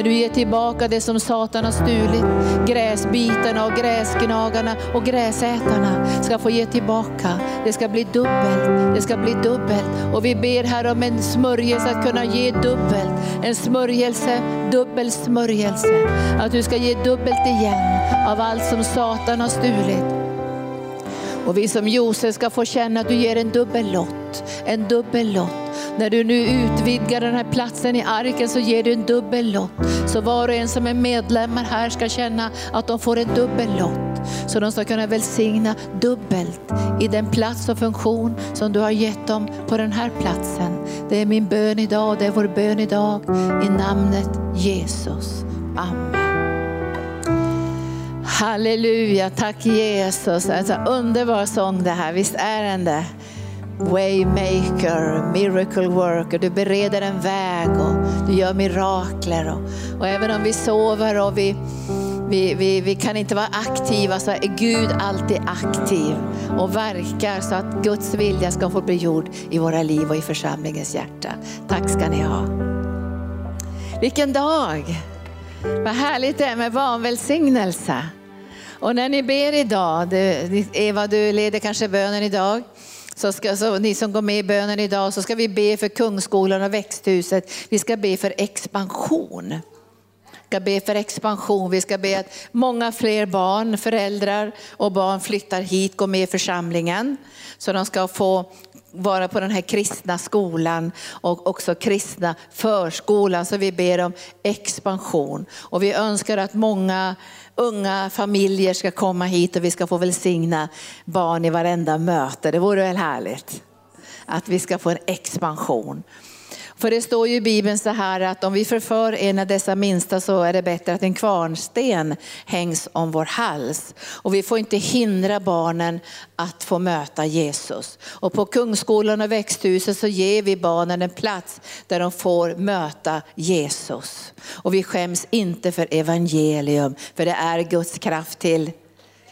När du ger tillbaka det som Satan har stulit, gräsbitarna och gräsgnagarna och gräsätarna ska få ge tillbaka. Det ska bli dubbelt, det ska bli dubbelt. Och vi ber här om en smörjelse att kunna ge dubbelt. En smörjelse, dubbel smörjelse. Att du ska ge dubbelt igen av allt som Satan har stulit. Och vi som Josef ska få känna att du ger en dubbel lott, en dubbel lott. När du nu utvidgar den här platsen i arken så ger du en dubbel lott. Så var och en som är medlemmar här ska känna att de får en dubbel lott. Så de ska kunna välsigna dubbelt i den plats och funktion som du har gett dem på den här platsen. Det är min bön idag, det är vår bön idag i namnet Jesus. Amen. Halleluja, tack Jesus. Alltså, underbar sång det här, visst är den det? Waymaker, miracle worker, du bereder en väg och du gör mirakler. Och, och även om vi sover och vi, vi, vi, vi kan inte vara aktiva så är Gud alltid aktiv och verkar så att Guds vilja ska få bli gjord i våra liv och i församlingens hjärta. Tack ska ni ha. Vilken dag! Vad härligt det är med barnvälsignelse. Och när ni ber idag, du, Eva du leder kanske bönen idag, så ska, så ni som går med i bönen idag så ska vi be för Kungsskolan och växthuset. Vi ska be för expansion. Vi ska be för expansion. Vi ska be att många fler barn, föräldrar och barn flyttar hit, går med i församlingen. Så de ska få vara på den här kristna skolan och också kristna förskolan. Så vi ber om expansion. Och vi önskar att många unga familjer ska komma hit och vi ska få välsigna barn i varenda möte. Det vore väl härligt? Att vi ska få en expansion. För det står ju i Bibeln så här att om vi förför en av dessa minsta så är det bättre att en kvarnsten hängs om vår hals. Och vi får inte hindra barnen att få möta Jesus. Och på Kungsskolan och växthuset så ger vi barnen en plats där de får möta Jesus. Och vi skäms inte för evangelium, för det är Guds kraft till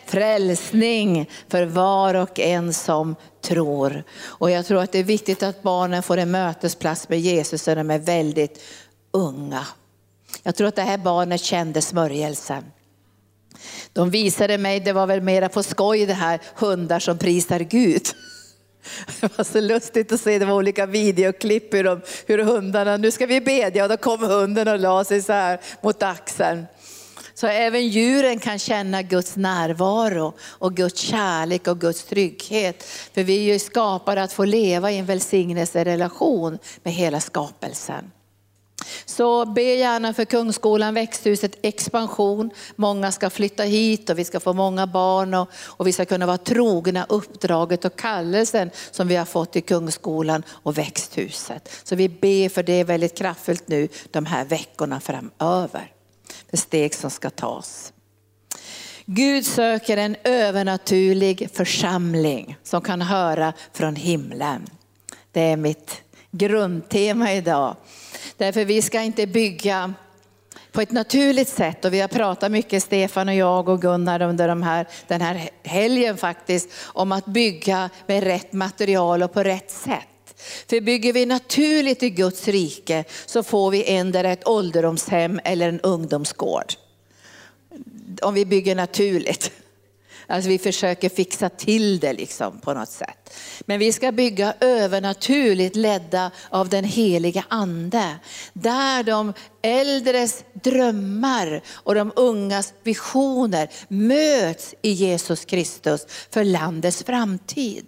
frälsning för var och en som tror. Och jag tror att det är viktigt att barnen får en mötesplats med Jesus när de är väldigt unga. Jag tror att det här barnet kände smörjelsen. De visade mig, det var väl mera på skoj det här, hundar som prisar Gud. Det var så lustigt att se, det var olika videoklipp hur, de, hur hundarna, nu ska vi bedja och då kom hunden och la sig så här mot axeln. Så även djuren kan känna Guds närvaro och Guds kärlek och Guds trygghet. För vi är ju skapade att få leva i en välsignelserelation med hela skapelsen. Så be gärna för Kungsskolan, växthuset, expansion. Många ska flytta hit och vi ska få många barn och, och, vi ska kunna vara trogna uppdraget och kallelsen som vi har fått i Kungsskolan och växthuset. Så vi ber för det väldigt kraftfullt nu de här veckorna framöver för steg som ska tas. Gud söker en övernaturlig församling som kan höra från himlen. Det är mitt grundtema idag. Därför vi ska inte bygga på ett naturligt sätt och vi har pratat mycket Stefan och jag och Gunnar under de här, den här helgen faktiskt om att bygga med rätt material och på rätt sätt. För bygger vi naturligt i Guds rike så får vi endera ett ålderdomshem eller en ungdomsgård. Om vi bygger naturligt. Alltså vi försöker fixa till det liksom på något sätt. Men vi ska bygga övernaturligt ledda av den heliga ande. Där de äldres drömmar och de ungas visioner möts i Jesus Kristus för landets framtid.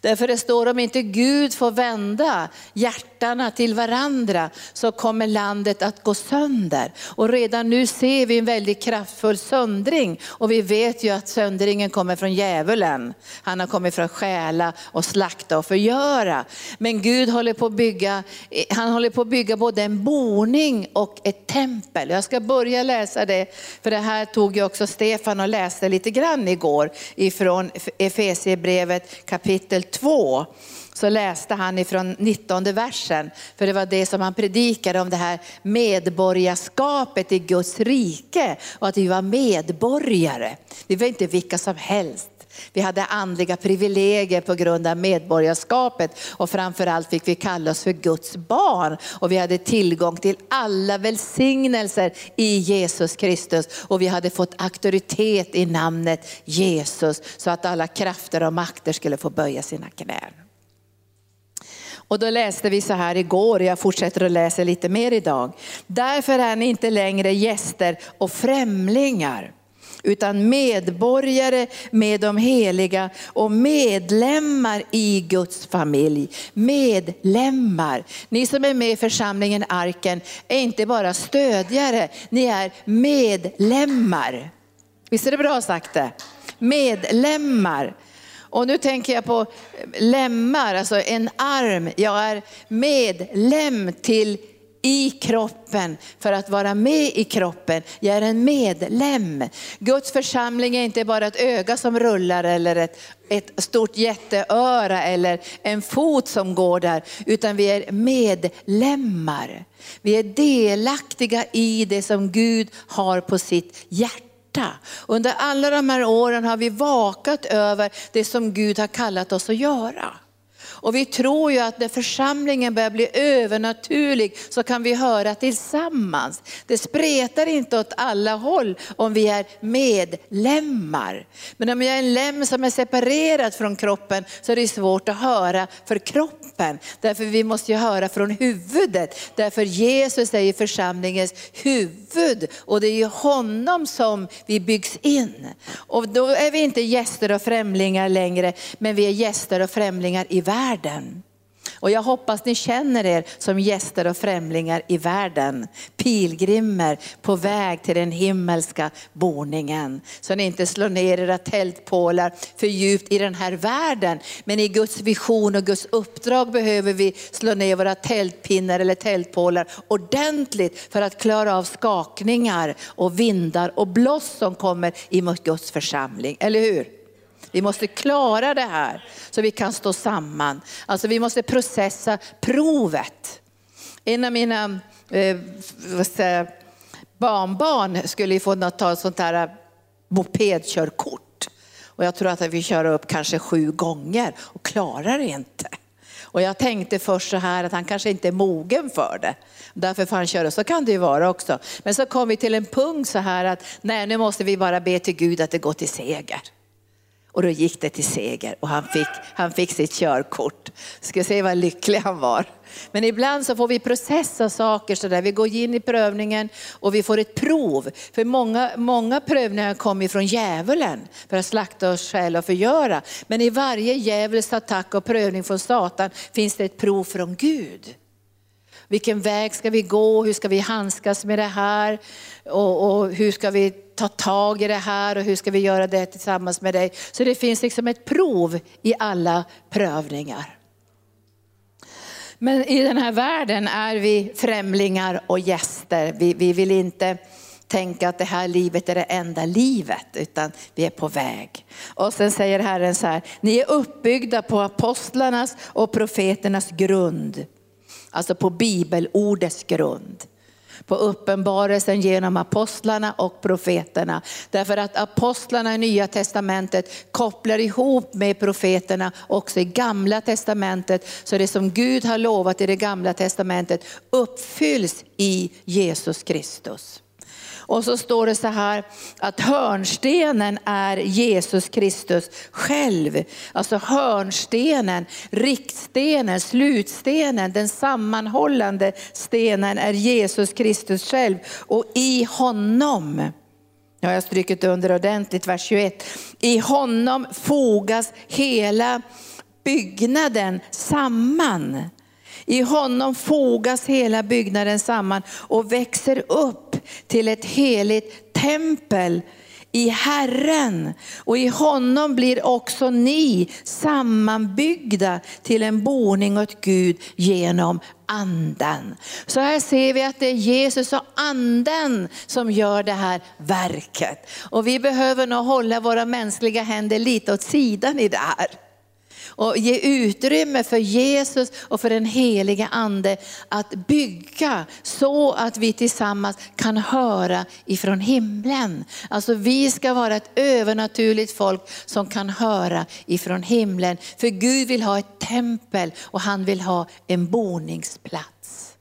Därför det står om inte Gud får vända hjärtarna till varandra så kommer landet att gå sönder. Och redan nu ser vi en väldigt kraftfull söndring och vi vet ju att söndringen kommer från djävulen. Han har kommit för att stjäla och slakta och förgöra. Men Gud håller på att bygga, han håller på att bygga både en boning och ett tempel. Jag ska börja läsa det, för det här tog ju också Stefan och läste lite grann igår ifrån Efesierbrevet kapitel kapitel 2 så läste han ifrån 19 versen, för det var det som han predikade om det här medborgarskapet i Guds rike och att vi var medborgare. Vi var inte vilka som helst. Vi hade andliga privilegier på grund av medborgarskapet och framförallt fick vi kalla oss för Guds barn. Och vi hade tillgång till alla välsignelser i Jesus Kristus och vi hade fått auktoritet i namnet Jesus så att alla krafter och makter skulle få böja sina knän. Och då läste vi så här igår och jag fortsätter att läsa lite mer idag. Därför är ni inte längre gäster och främlingar utan medborgare med de heliga och medlemmar i Guds familj. Medlemmar. Ni som är med i församlingen Arken är inte bara stödjare, ni är medlemmar. Visst är det bra sagt det? Medlemmar. Och nu tänker jag på lemmar, alltså en arm. Jag är medlem till i kroppen för att vara med i kroppen. Jag är en medlem. Guds församling är inte bara ett öga som rullar eller ett, ett stort jätteöra eller en fot som går där, utan vi är medlemmar. Vi är delaktiga i det som Gud har på sitt hjärta under alla de här åren har vi vakat över det som Gud har kallat oss att göra. Och vi tror ju att när församlingen börjar bli övernaturlig så kan vi höra tillsammans. Det spretar inte åt alla håll om vi är medlemmar. Men om jag är en lem som är separerad från kroppen så är det svårt att höra för kroppen. Därför vi måste ju höra från huvudet. Därför Jesus är ju församlingens huvud och det är ju honom som vi byggs in. Och då är vi inte gäster och främlingar längre, men vi är gäster och främlingar i världen världen. Och jag hoppas ni känner er som gäster och främlingar i världen. Pilgrimer på väg till den himmelska boningen. Så ni inte slår ner era tältpålar för djupt i den här världen. Men i Guds vision och Guds uppdrag behöver vi slå ner våra tältpinnar eller tältpålar ordentligt för att klara av skakningar och vindar och blåst som kommer emot Guds församling. Eller hur? Vi måste klara det här så vi kan stå samman. Alltså vi måste processa provet. En av mina eh, säga, barnbarn skulle få ta ett sånt här eh, mopedkörkort. Och jag tror att vi kör upp kanske sju gånger och klarar det inte. Och jag tänkte först så här att han kanske inte är mogen för det. Därför får han köra, så kan det ju vara också. Men så kom vi till en punkt så här att nej nu måste vi bara be till Gud att det går till seger. Och då gick det till seger och han fick, han fick sitt körkort. Ska se vad lycklig han var. Men ibland så får vi processa saker så där. Vi går in i prövningen och vi får ett prov. För många, många prövningar kommer från djävulen för att slakta oss själva och förgöra. Men i varje djävulsk attack och prövning från Satan finns det ett prov från Gud. Vilken väg ska vi gå? Hur ska vi handskas med det här? Och, och, hur ska vi ta tag i det här och hur ska vi göra det tillsammans med dig? Så det finns liksom ett prov i alla prövningar. Men i den här världen är vi främlingar och gäster. Vi, vi vill inte tänka att det här livet är det enda livet, utan vi är på väg. Och sen säger Herren så här, ni är uppbyggda på apostlarnas och profeternas grund. Alltså på bibelordets grund. På uppenbarelsen genom apostlarna och profeterna. Därför att apostlarna i nya testamentet kopplar ihop med profeterna också i gamla testamentet. Så det som Gud har lovat i det gamla testamentet uppfylls i Jesus Kristus. Och så står det så här att hörnstenen är Jesus Kristus själv. Alltså hörnstenen, riktstenen, slutstenen, den sammanhållande stenen är Jesus Kristus själv. Och i honom, nu har jag strykit under ordentligt, vers 21. I honom fogas hela byggnaden samman. I honom fogas hela byggnaden samman och växer upp till ett heligt tempel i Herren. Och i honom blir också ni sammanbyggda till en boning åt Gud genom anden. Så här ser vi att det är Jesus och anden som gör det här verket. Och vi behöver nog hålla våra mänskliga händer lite åt sidan i det här. Och ge utrymme för Jesus och för den heliga ande att bygga så att vi tillsammans kan höra ifrån himlen. Alltså vi ska vara ett övernaturligt folk som kan höra ifrån himlen. För Gud vill ha ett tempel och han vill ha en boningsplats.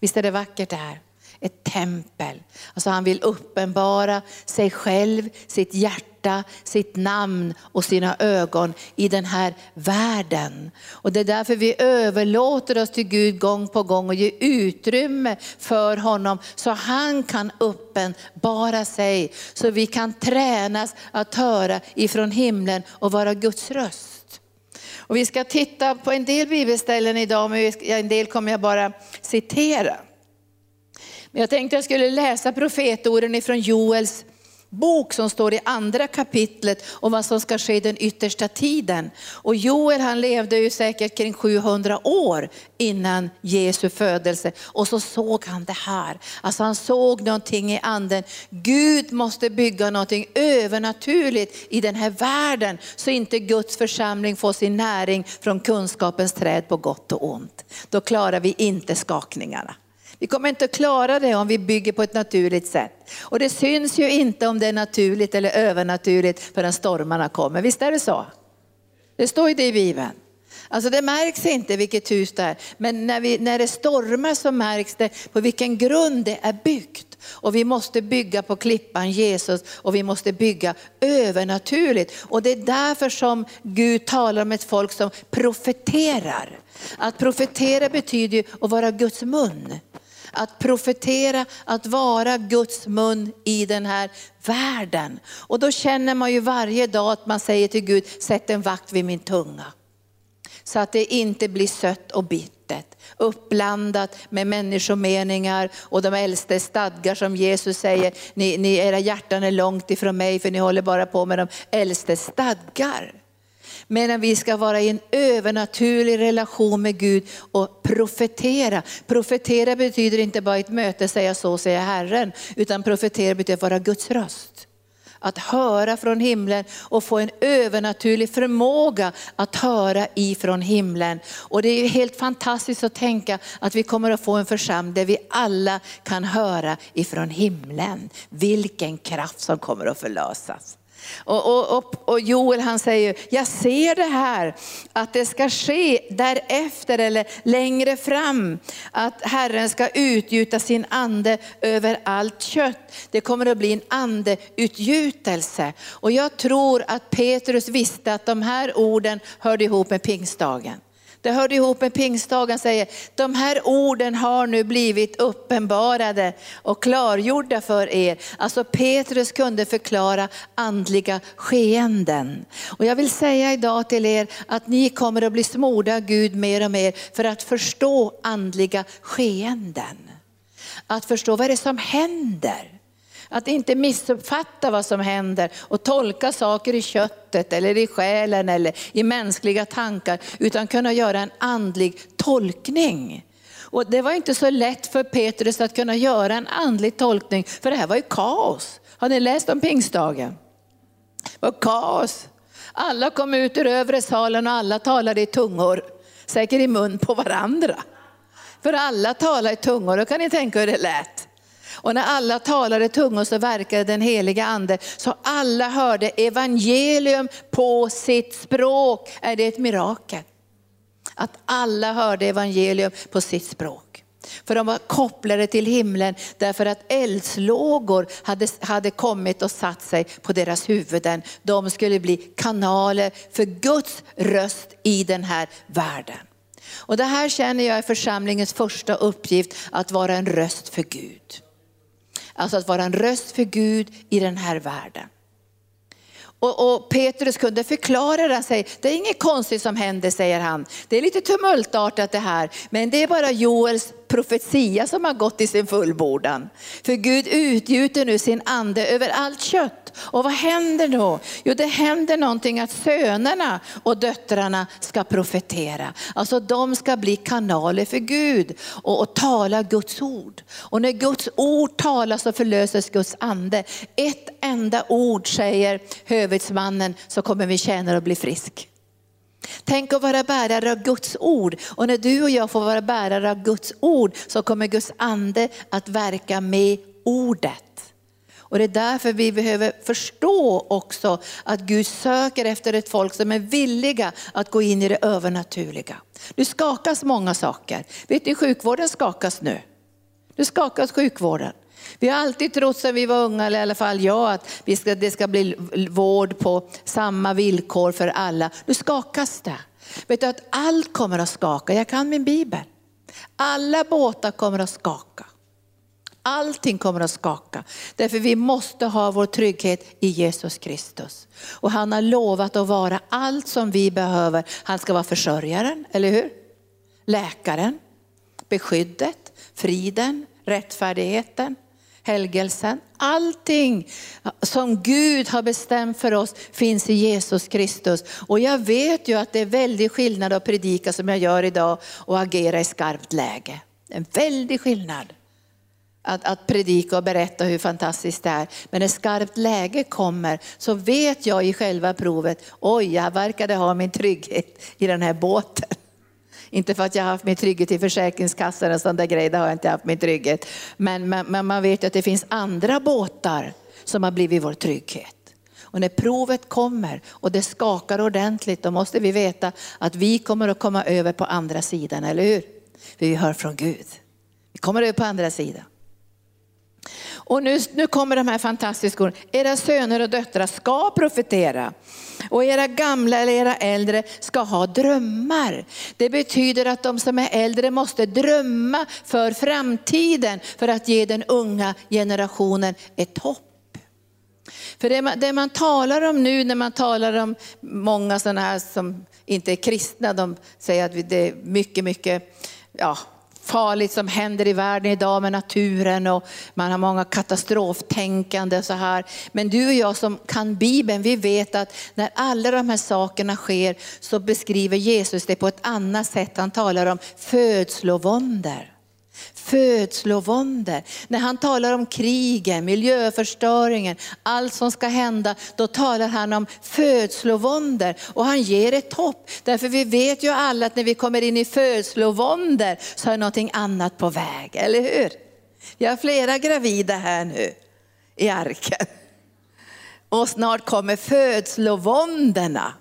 Visst är det vackert det här? Ett tempel. Alltså han vill uppenbara sig själv, sitt hjärta, sitt namn och sina ögon i den här världen. Och det är därför vi överlåter oss till Gud gång på gång och ger utrymme för honom så han kan uppenbara sig. Så vi kan tränas att höra ifrån himlen och vara Guds röst. Och vi ska titta på en del bibelställen idag, men en del kommer jag bara citera. Men jag tänkte jag skulle läsa profetorden ifrån Joels bok som står i andra kapitlet om vad som ska ske i den yttersta tiden. Och Joel han levde ju säkert kring 700 år innan Jesu födelse och så såg han det här. Alltså han såg någonting i anden. Gud måste bygga någonting övernaturligt i den här världen så inte Guds församling får sin näring från kunskapens träd på gott och ont. Då klarar vi inte skakningarna. Vi kommer inte att klara det om vi bygger på ett naturligt sätt. Och det syns ju inte om det är naturligt eller övernaturligt förrän stormarna kommer. Visst är det så? Det står ju det i Bibeln. Alltså det märks inte vilket hus det är, men när, vi, när det stormar så märks det på vilken grund det är byggt. Och vi måste bygga på klippan Jesus och vi måste bygga övernaturligt. Och det är därför som Gud talar om ett folk som profeterar. Att profetera betyder ju att vara Guds mun. Att profetera, att vara Guds mun i den här världen. Och då känner man ju varje dag att man säger till Gud, sätt en vakt vid min tunga. Så att det inte blir sött och bittert, uppblandat med människomeningar och de äldste stadgar som Jesus säger, ni, ni, era hjärtan är långt ifrån mig för ni håller bara på med de äldste stadgar. Medan vi ska vara i en övernaturlig relation med Gud och profetera. Profetera betyder inte bara ett möte, säga så säger Herren, utan profetera betyder att vara Guds röst. Att höra från himlen och få en övernaturlig förmåga att höra ifrån himlen. Och det är helt fantastiskt att tänka att vi kommer att få en församling där vi alla kan höra ifrån himlen. Vilken kraft som kommer att förlösas. Och, och, och, Joel han säger, jag ser det här, att det ska ske därefter eller längre fram, att Herren ska utgjuta sin ande över allt kött. Det kommer att bli en andeutgjutelse. Och jag tror att Petrus visste att de här orden hörde ihop med pingstdagen. Det hörde ihop med pingstdagen säger, de här orden har nu blivit uppenbarade och klargjorda för er. Alltså Petrus kunde förklara andliga skeenden. Och jag vill säga idag till er att ni kommer att bli smorda av Gud mer och mer för att förstå andliga skeenden. Att förstå vad det är som händer. Att inte missuppfatta vad som händer och tolka saker i köttet eller i själen eller i mänskliga tankar, utan kunna göra en andlig tolkning. Och det var inte så lätt för Petrus att kunna göra en andlig tolkning, för det här var ju kaos. Har ni läst om pingstdagen? Det var kaos. Alla kom ut ur övre salen och alla talade i tungor, säkert i mun på varandra. För alla talade i tungor, då kan ni tänka hur det lät. Och när alla talade tungor så verkade den heliga ande så alla hörde evangelium på sitt språk. Är det ett mirakel? Att alla hörde evangelium på sitt språk. För de var kopplade till himlen därför att eldslågor hade, hade kommit och satt sig på deras huvuden. De skulle bli kanaler för Guds röst i den här världen. Och det här känner jag är församlingens första uppgift, att vara en röst för Gud. Alltså att vara en röst för Gud i den här världen. Och, och Petrus kunde förklara det, sig. det är inget konstigt som händer, säger han. Det är lite tumultartat det här, men det är bara Joels profetia som har gått i sin fullbordan. För Gud utgjuter nu sin ande över allt kött. Och vad händer då? Jo, det händer någonting att sönerna och döttrarna ska profetera. Alltså de ska bli kanaler för Gud och, och tala Guds ord. Och när Guds ord talas så förlöses Guds ande. Ett enda ord säger hövitsmannen så kommer vi tjäna och bli frisk. Tänk att vara bärare av Guds ord. Och när du och jag får vara bärare av Guds ord så kommer Guds ande att verka med ordet. Och det är därför vi behöver förstå också att Gud söker efter ett folk som är villiga att gå in i det övernaturliga. Nu skakas många saker. Vet ni, sjukvården skakas nu. Nu skakas sjukvården. Vi har alltid trott sedan vi var unga, eller i alla fall jag, att vi ska, det ska bli vård på samma villkor för alla. Nu skakas det. Vet du att allt kommer att skaka? Jag kan min bibel. Alla båtar kommer att skaka. Allting kommer att skaka. Därför vi måste ha vår trygghet i Jesus Kristus. Och han har lovat att vara allt som vi behöver. Han ska vara försörjaren, eller hur? Läkaren, beskyddet, friden, rättfärdigheten, helgelsen. Allting som Gud har bestämt för oss finns i Jesus Kristus. Och jag vet ju att det är väldigt skillnad att predika som jag gör idag och agera i skarpt läge. En väldig skillnad att, att predika och berätta hur fantastiskt det är. Men när skarpt läge kommer så vet jag i själva provet, oj jag verkade ha min trygghet i den här båten. Inte för att jag har haft min trygghet i Försäkringskassan och där grej, det har jag inte haft min trygghet. Men, men, men man vet att det finns andra båtar som har blivit vår trygghet. Och när provet kommer och det skakar ordentligt, då måste vi veta att vi kommer att komma över på andra sidan, eller hur? För vi hör från Gud. Vi kommer över på andra sidan. Och nu, nu kommer de här fantastiska orden. Era söner och döttrar ska profetera. Och era gamla eller era äldre ska ha drömmar. Det betyder att de som är äldre måste drömma för framtiden för att ge den unga generationen ett hopp. För det man, det man talar om nu när man talar om många sådana här som inte är kristna, de säger att det är mycket, mycket ja, farligt som händer i världen idag med naturen och man har många katastroftänkande så här. Men du och jag som kan Bibeln, vi vet att när alla de här sakerna sker så beskriver Jesus det på ett annat sätt. Han talar om födslovåndor födslovåndor. När han talar om krigen, miljöförstöringen, allt som ska hända, då talar han om födslovåndor och han ger ett hopp. Därför vi vet ju alla att när vi kommer in i födslovåndor så är någonting annat på väg, eller hur? Vi har flera gravida här nu i arken. Och snart kommer födslovåndorna.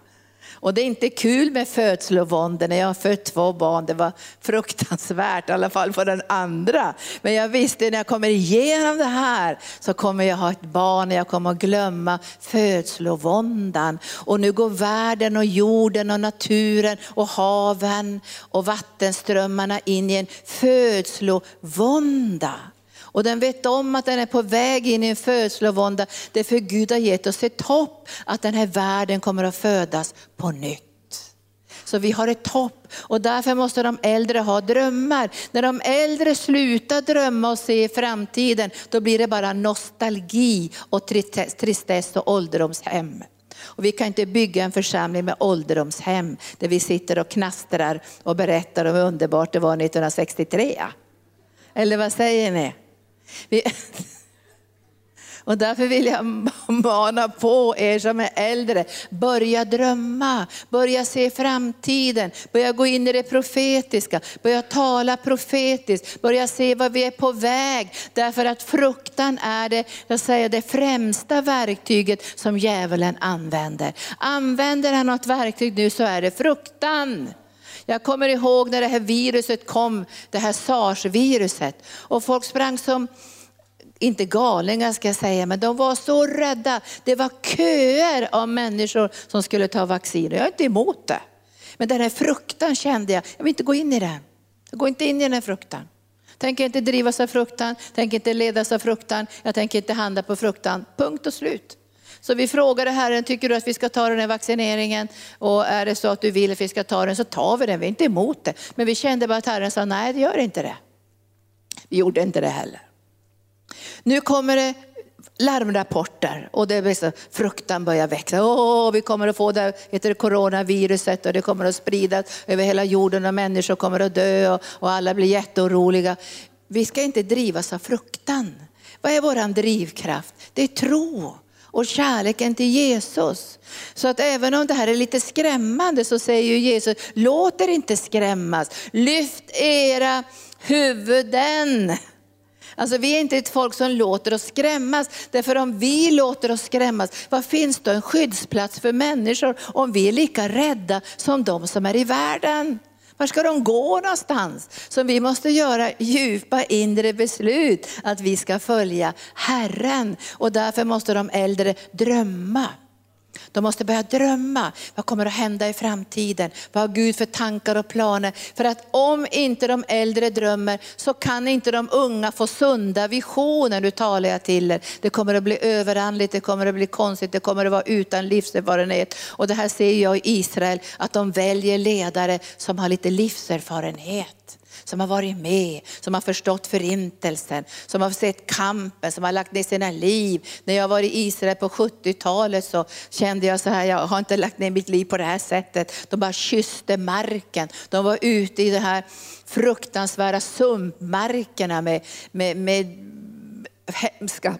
Och det är inte kul med födslovåndor när jag har fött två barn. Det var fruktansvärt, i alla fall för den andra. Men jag visste när jag kommer igenom det här så kommer jag ha ett barn och jag kommer att glömma födslovåndan. Och nu går världen och jorden och naturen och haven och vattenströmmarna in i en födslovånda. Och den vet om att den är på väg in i en födslovånda. Det är för Gud har gett oss ett hopp att den här världen kommer att födas på nytt. Så vi har ett hopp och därför måste de äldre ha drömmar. När de äldre slutar drömma och se framtiden, då blir det bara nostalgi och tristess och ålderdomshem. Och vi kan inte bygga en församling med ålderdomshem där vi sitter och knastrar och berättar om hur underbart det var 1963. Eller vad säger ni? Vi, och därför vill jag mana på er som är äldre, börja drömma, börja se framtiden, börja gå in i det profetiska, börja tala profetiskt, börja se vad vi är på väg. Därför att fruktan är det, jag säger, det främsta verktyget som djävulen använder. Använder han något verktyg nu så är det fruktan. Jag kommer ihåg när det här viruset kom, det här sars-viruset. Och folk sprang som, inte galningar ska jag säga, men de var så rädda. Det var köer av människor som skulle ta vaccin. Jag är inte emot det. Men den här fruktan kände jag, jag vill inte gå in i den. Jag går inte in i den här fruktan. Tänker inte drivas av fruktan, tänker inte ledas av fruktan, jag tänker inte handla på fruktan. Punkt och slut. Så vi frågade Herren, tycker du att vi ska ta den här vaccineringen? Och är det så att du vill att vi ska ta den så tar vi den, vi är inte emot det. Men vi kände bara att Herren sa, nej det gör inte det. Vi gjorde inte det heller. Nu kommer det larmrapporter och det är så, fruktan börjar växa. Åh, vi kommer att få det heter det, coronaviruset och det kommer att spridas över hela jorden och människor kommer att dö och, och alla blir jätteoroliga. Vi ska inte drivas av fruktan. Vad är vår drivkraft? Det är tro och kärleken till Jesus. Så att även om det här är lite skrämmande så säger ju Jesus, låt er inte skrämmas. Lyft era huvuden. Alltså vi är inte ett folk som låter oss skrämmas. Därför om vi låter oss skrämmas, vad finns då en skyddsplats för människor om vi är lika rädda som de som är i världen? Var ska de gå någonstans? Så vi måste göra djupa inre beslut att vi ska följa Herren. Och därför måste de äldre drömma. De måste börja drömma. Vad kommer att hända i framtiden? Vad har Gud för tankar och planer? För att om inte de äldre drömmer så kan inte de unga få sunda visioner. Nu talar jag till er. Det kommer att bli överandligt, det kommer att bli konstigt, det kommer att vara utan livserfarenhet. Och det här ser jag i Israel, att de väljer ledare som har lite livserfarenhet som har varit med, som har förstått förintelsen, som har sett kampen, som har lagt ner sina liv. När jag var i Israel på 70-talet så kände jag så här, jag har inte lagt ner mitt liv på det här sättet. De bara kysste marken. De var ute i de här fruktansvärda sumpmarkerna med, med, med hemska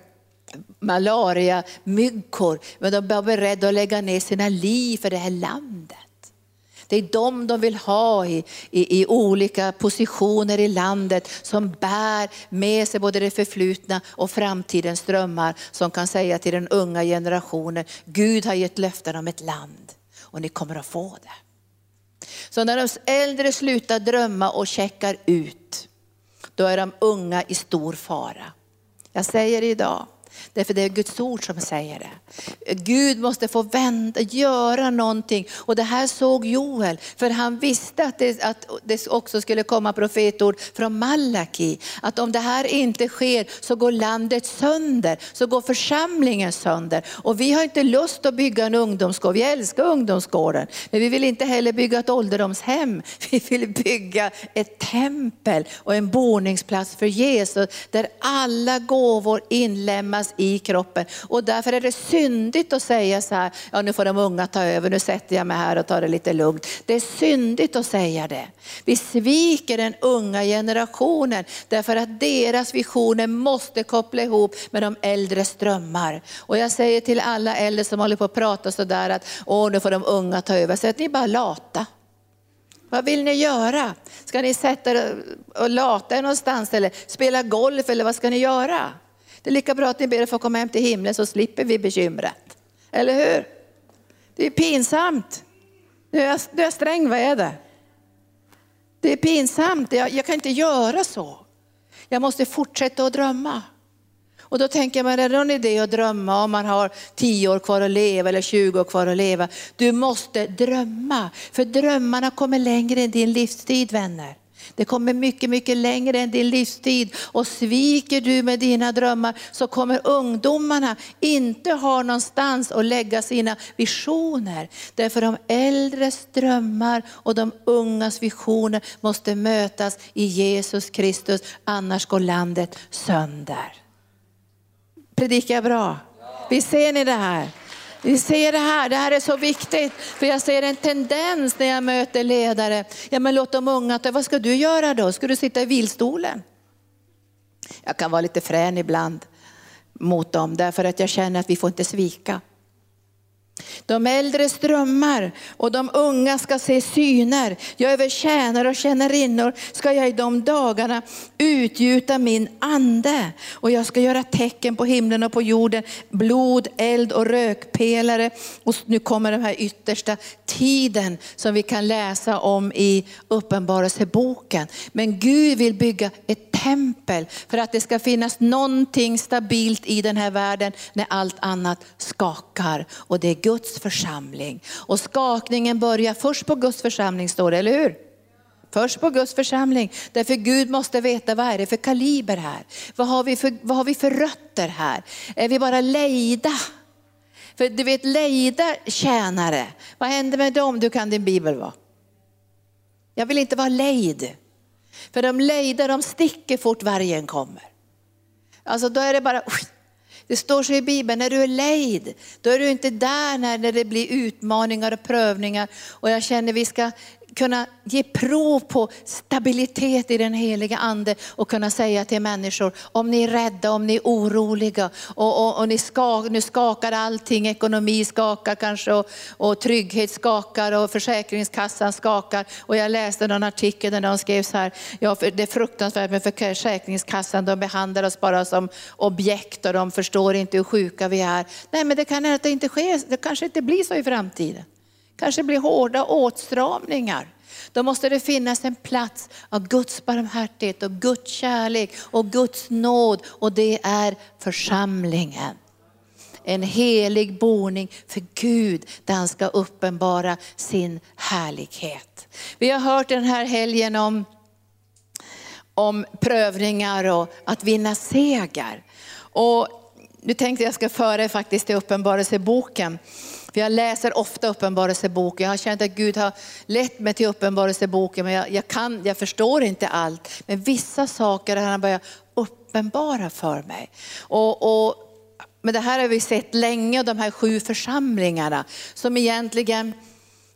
malariamyggor. Men de var beredda att lägga ner sina liv för det här landet. Det är de de vill ha i, i, i, olika positioner i landet som bär med sig både det förflutna och framtidens drömmar som kan säga till den unga generationen, Gud har gett löften om ett land och ni kommer att få det. Så när de äldre slutar drömma och checkar ut, då är de unga i stor fara. Jag säger det idag, Därför det är Guds ord som säger det. Gud måste få vända, göra någonting. Och det här såg Joel, för han visste att det, att det också skulle komma profetord från Malaki. Att om det här inte sker så går landet sönder, så går församlingen sönder. Och vi har inte lust att bygga en ungdomsgård, vi älskar ungdomsgården. Men vi vill inte heller bygga ett ålderdomshem. Vi vill bygga ett tempel och en boningsplats för Jesus där alla gåvor inlämnas i i kroppen. Och därför är det syndigt att säga så här, ja nu får de unga ta över, nu sätter jag mig här och tar det lite lugnt. Det är syndigt att säga det. Vi sviker den unga generationen därför att deras visioner måste koppla ihop med de äldres drömmar. Och jag säger till alla äldre som håller på att prata sådär att, åh nu får de unga ta över, så att ni är bara lata. Vad vill ni göra? Ska ni sätta er och lata er någonstans eller spela golf eller vad ska ni göra? Det är lika bra att ni ber att få komma hem till himlen så slipper vi bekymret. Eller hur? Det är pinsamt. Nu är jag, nu är jag sträng, vad är det? Det är pinsamt, jag, jag kan inte göra så. Jag måste fortsätta att drömma. Och då tänker man, är det någon idé att drömma om man har 10 år kvar att leva eller 20 år kvar att leva? Du måste drömma, för drömmarna kommer längre än din livstid vänner. Det kommer mycket, mycket längre än din livstid. Och sviker du med dina drömmar så kommer ungdomarna inte ha någonstans att lägga sina visioner. Därför de äldres drömmar och de ungas visioner måste mötas i Jesus Kristus, annars går landet sönder. Predikar jag bra? Vi ser ni det här? Vi ser det här, det här är så viktigt. För jag ser en tendens när jag möter ledare. Ja men låt de unga ta, vad ska du göra då? Ska du sitta i vilstolen? Jag kan vara lite frän ibland mot dem därför att jag känner att vi får inte svika. De äldre strömmar och de unga ska se syner. Jag över tjänare och tjänarinnor ska jag i de dagarna utgjuta min ande. Och jag ska göra tecken på himlen och på jorden, blod, eld och rökpelare. Och nu kommer den här yttersta tiden som vi kan läsa om i Uppenbarelseboken. Men Gud vill bygga ett tempel för att det ska finnas någonting stabilt i den här världen när allt annat skakar. Och det är Guds församling. Och skakningen börjar först på Guds församling står det, eller hur? Först på Guds församling. Därför Gud måste veta vad är det för kaliber här? Vad har vi för, vad har vi för rötter här? Är vi bara lejda? För du vet lejda tjänare, vad händer med dem? Du kan din bibel va? Jag vill inte vara lejd. För de lejda, de sticker fort vargen kommer. Alltså då är det bara, det står så i Bibeln, när du är lejd, då är du inte där när, det blir utmaningar och prövningar. Och jag känner vi ska kunna ge prov på stabilitet i den heliga ande och kunna säga till människor, om ni är rädda, om ni är oroliga och, och, och ni skak, nu skakar allting, ekonomi skakar kanske och, och trygghet skakar och Försäkringskassan skakar. Och jag läste någon artikel där de skrev så här, ja, det är fruktansvärt med Försäkringskassan, de behandlar oss bara som objekt och de förstår inte hur sjuka vi är. Nej men det kan hända att det inte sker, det kanske inte blir så i framtiden. Kanske blir hårda åtstramningar. Då måste det finnas en plats av Guds barmhärtighet och Guds kärlek och Guds nåd och det är församlingen. En helig boning för Gud där han ska uppenbara sin härlighet. Vi har hört den här helgen om, om prövningar och att vinna seger. Och nu tänkte jag ska föra er faktiskt till Uppenbarelseboken. För jag läser ofta Uppenbarelseboken. Jag har känt att Gud har lett mig till Uppenbarelseboken. Men jag, jag, kan, jag förstår inte allt. Men vissa saker har han börjat uppenbara för mig. Och, och, men det här har vi sett länge, de här sju församlingarna som egentligen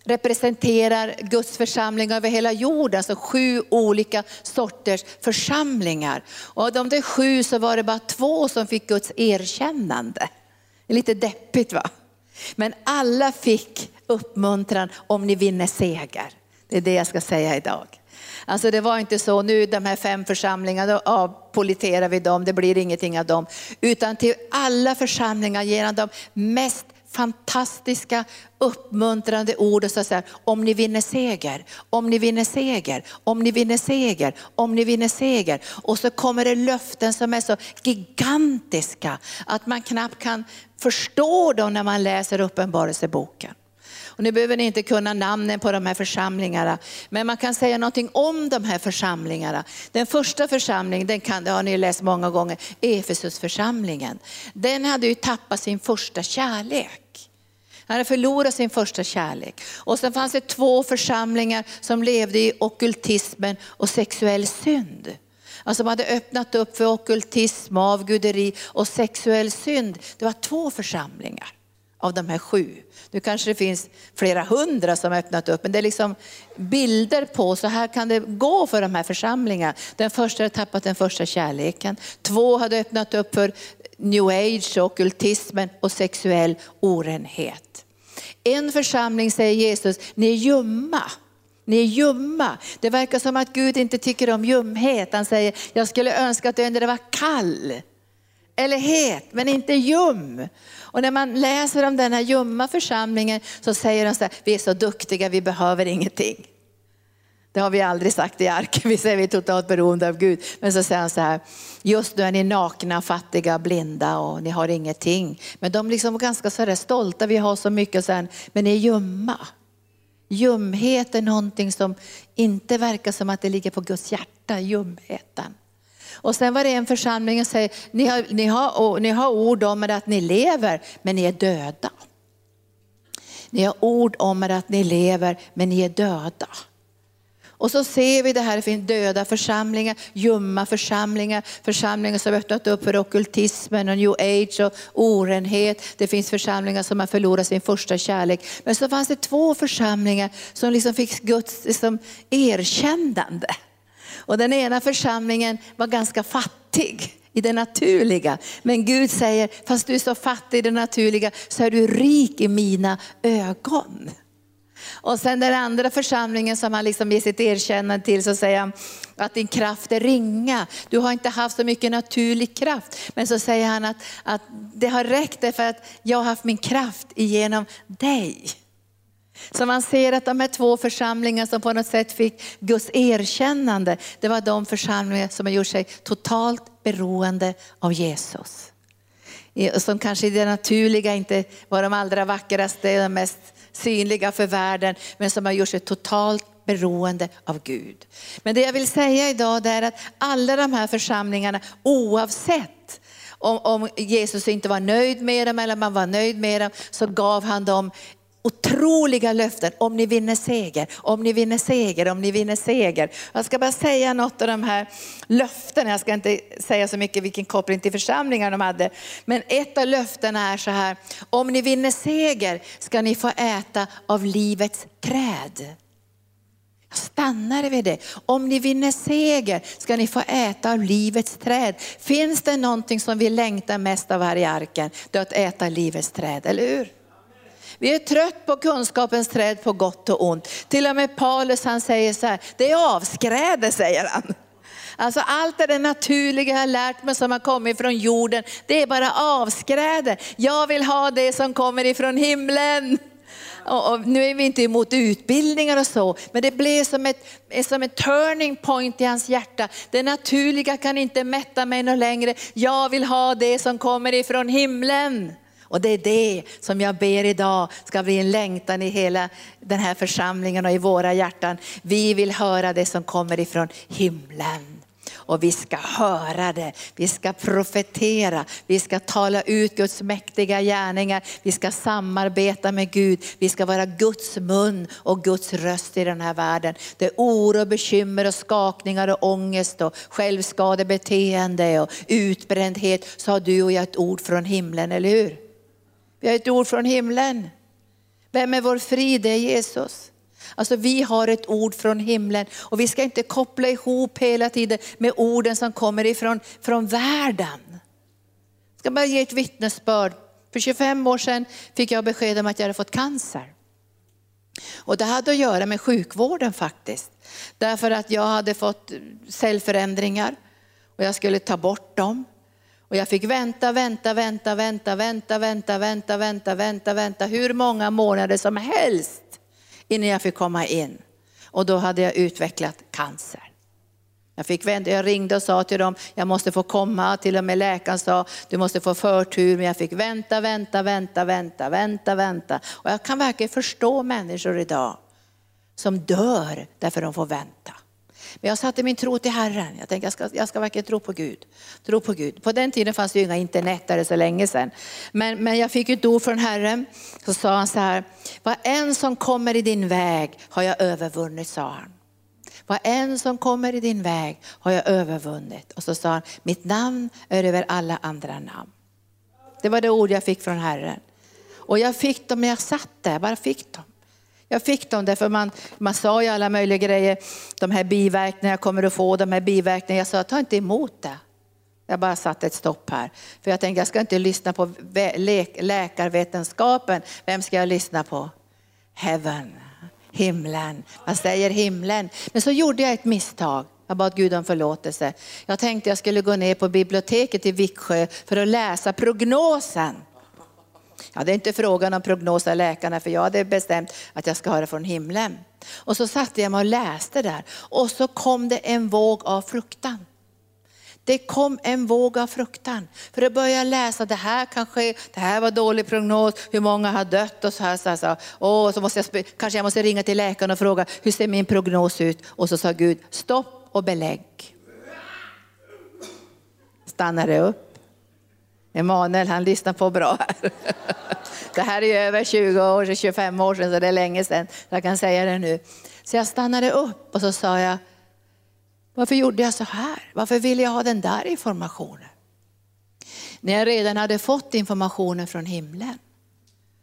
representerar Guds församling över hela jorden, alltså sju olika sorters församlingar. Och av de där sju så var det bara två som fick Guds erkännande. Det är lite deppigt va? Men alla fick uppmuntran om ni vinner seger. Det är det jag ska säga idag. Alltså det var inte så, nu de här fem församlingarna, då avpoliterar vi dem, det blir ingenting av dem. Utan till alla församlingar ger han de mest fantastiska uppmuntrande ord och så säger om ni vinner seger, om ni vinner seger, om ni vinner seger, om ni vinner seger. Och så kommer det löften som är så gigantiska att man knappt kan förstå dem när man läser uppenbarelseboken. Och nu behöver ni inte kunna namnen på de här församlingarna, men man kan säga någonting om de här församlingarna. Den första församlingen, den kan, det har ni läst många gånger, Efesusförsamlingen. Den hade ju tappat sin första kärlek. Han hade förlorat sin första kärlek. Och sen fanns det två församlingar som levde i okultismen och sexuell synd. Alltså man hade öppnat upp för okultism, avguderi och sexuell synd. Det var två församlingar av de här sju. Nu kanske det finns flera hundra som öppnat upp, men det är liksom bilder på, så här kan det gå för de här församlingarna. Den första hade tappat den första kärleken. Två hade öppnat upp för new age, ockultismen och sexuell orenhet. En församling säger Jesus, ni är ljumma. Ni är ljumma. Det verkar som att Gud inte tycker om ljumhet. Han säger, jag skulle önska att du ändå var kall eller het, men inte ljum. Och när man läser om den här ljumma församlingen så säger de så här, vi är så duktiga, vi behöver ingenting. Det har vi aldrig sagt i arken, vi säger vi är totalt beroende av Gud. Men så säger han så här, just nu är ni nakna, fattiga, blinda och ni har ingenting. Men de liksom ganska så stolta, vi har så mycket, sen, men ni är ljumma. Ljumhet är någonting som inte verkar som att det ligger på Guds hjärta, ljumheten. Och sen var det en församling som säger, ni har, ni, har, ni har ord om er att ni lever, men ni är döda. Ni har ord om er att ni lever, men ni är döda. Och så ser vi det här, det finns döda församlingar, ljumma församlingar, församlingar som öppnat upp för okultismen och new age och orenhet. Det finns församlingar som har förlorat sin första kärlek. Men så fanns det två församlingar som liksom fick Guds liksom erkännande. Och den ena församlingen var ganska fattig i det naturliga. Men Gud säger, fast du är så fattig i det naturliga så är du rik i mina ögon. Och sen den andra församlingen som han liksom ger sitt erkännande till så säger han att din kraft är ringa. Du har inte haft så mycket naturlig kraft. Men så säger han att, att det har räckt för att jag har haft min kraft igenom dig. Så man ser att de här två församlingarna som på något sätt fick Guds erkännande, det var de församlingar som har gjort sig totalt beroende av Jesus. Som kanske i det naturliga inte var de allra vackraste, de mest synliga för världen, men som har gjort sig totalt beroende av Gud. Men det jag vill säga idag är att alla de här församlingarna, oavsett om, om Jesus inte var nöjd med dem eller man var nöjd med dem, så gav han dem otroliga löften. Om ni vinner seger, om ni vinner seger, om ni vinner seger. Jag ska bara säga något av de här löftena. Jag ska inte säga så mycket vilken koppling till församlingar de hade. Men ett av löftena är så här. Om ni vinner seger ska ni få äta av livets träd. Jag Stannar vid det. Om ni vinner seger ska ni få äta av livets träd. Finns det någonting som vi längtar mest av här i arken, det är att äta livets träd, eller hur? Vi är trött på kunskapens träd på gott och ont. Till och med Paulus han säger så här, det är avskräde säger han. Alltså allt det naturliga jag har lärt mig som har kommit från jorden, det är bara avskräde. Jag vill ha det som kommer ifrån himlen. Och, och nu är vi inte emot utbildningar och så, men det blev som ett, som ett turning point i hans hjärta. Det naturliga kan inte mätta mig något längre. Jag vill ha det som kommer ifrån himlen. Och det är det som jag ber idag ska bli en längtan i hela den här församlingen och i våra hjärtan. Vi vill höra det som kommer ifrån himlen och vi ska höra det. Vi ska profetera, vi ska tala ut Guds mäktiga gärningar, vi ska samarbeta med Gud, vi ska vara Guds mun och Guds röst i den här världen. Det är oro, bekymmer och skakningar och ångest och självskadebeteende och utbrändhet så har du och jag ett ord från himlen, eller hur? Vi har ett ord från himlen. Vem är vår frid? Det är Jesus. Alltså vi har ett ord från himlen och vi ska inte koppla ihop hela tiden med orden som kommer ifrån från världen. Jag ska bara ge ett vittnesbörd. För 25 år sedan fick jag besked om att jag hade fått cancer. Och det hade att göra med sjukvården faktiskt. Därför att jag hade fått cellförändringar och jag skulle ta bort dem. Och jag fick vänta, vänta, vänta, vänta, vänta, vänta, vänta, vänta, vänta, vänta, hur många månader som helst innan jag fick komma in. Och då hade jag utvecklat cancer. Jag, fick vänta, jag ringde och sa till dem, jag måste få komma. Till och med läkaren sa, du måste få förtur. Men jag fick vänta, vänta, vänta, vänta, vänta, vänta. Och jag kan verkligen förstå människor idag som dör därför de får vänta. Men jag satte min tro till Herren. Jag tänkte jag ska, jag ska verkligen tro på Gud. Tro på Gud. På den tiden fanns det ju inga internet, där det så länge sedan. Men, men jag fick ett ord från Herren. Så sa han så här, vad en som kommer i din väg har jag övervunnit, sa han. Vad en som kommer i din väg har jag övervunnit. Och så sa han, mitt namn är över alla andra namn. Det var det ord jag fick från Herren. Och jag fick dem när jag satt där, jag bara fick dem. Jag fick dem därför man, man sa ju alla möjliga grejer. De här biverkningarna, jag kommer att få de här biverkningarna. Jag sa, ta inte emot det. Jag bara satte ett stopp här. För jag tänkte, jag ska inte lyssna på läkarvetenskapen. Vem ska jag lyssna på? Heaven, himlen. Man säger himlen. Men så gjorde jag ett misstag. Jag bad Gud om förlåtelse. Jag tänkte jag skulle gå ner på biblioteket i Viksjö för att läsa prognosen. Ja, det är inte frågan om prognos av läkarna för jag hade bestämt att jag ska höra från himlen. Och så satte jag mig och läste där och så kom det en våg av fruktan. Det kom en våg av fruktan. För att börja läsa, det här kan ske, det här var dålig prognos, hur många har dött och så här. Så, här, så, här. Och så måste jag, kanske jag måste ringa till läkaren och fråga, hur ser min prognos ut? Och så sa Gud, stopp och belägg. Stannade upp. Emanuel han lyssnar på bra här. Det här är över 20 år, 25 år sedan, så det är länge sedan. Jag kan säga det nu. Så jag stannade upp och så sa jag, varför gjorde jag så här? Varför ville jag ha den där informationen? När jag redan hade fått informationen från himlen.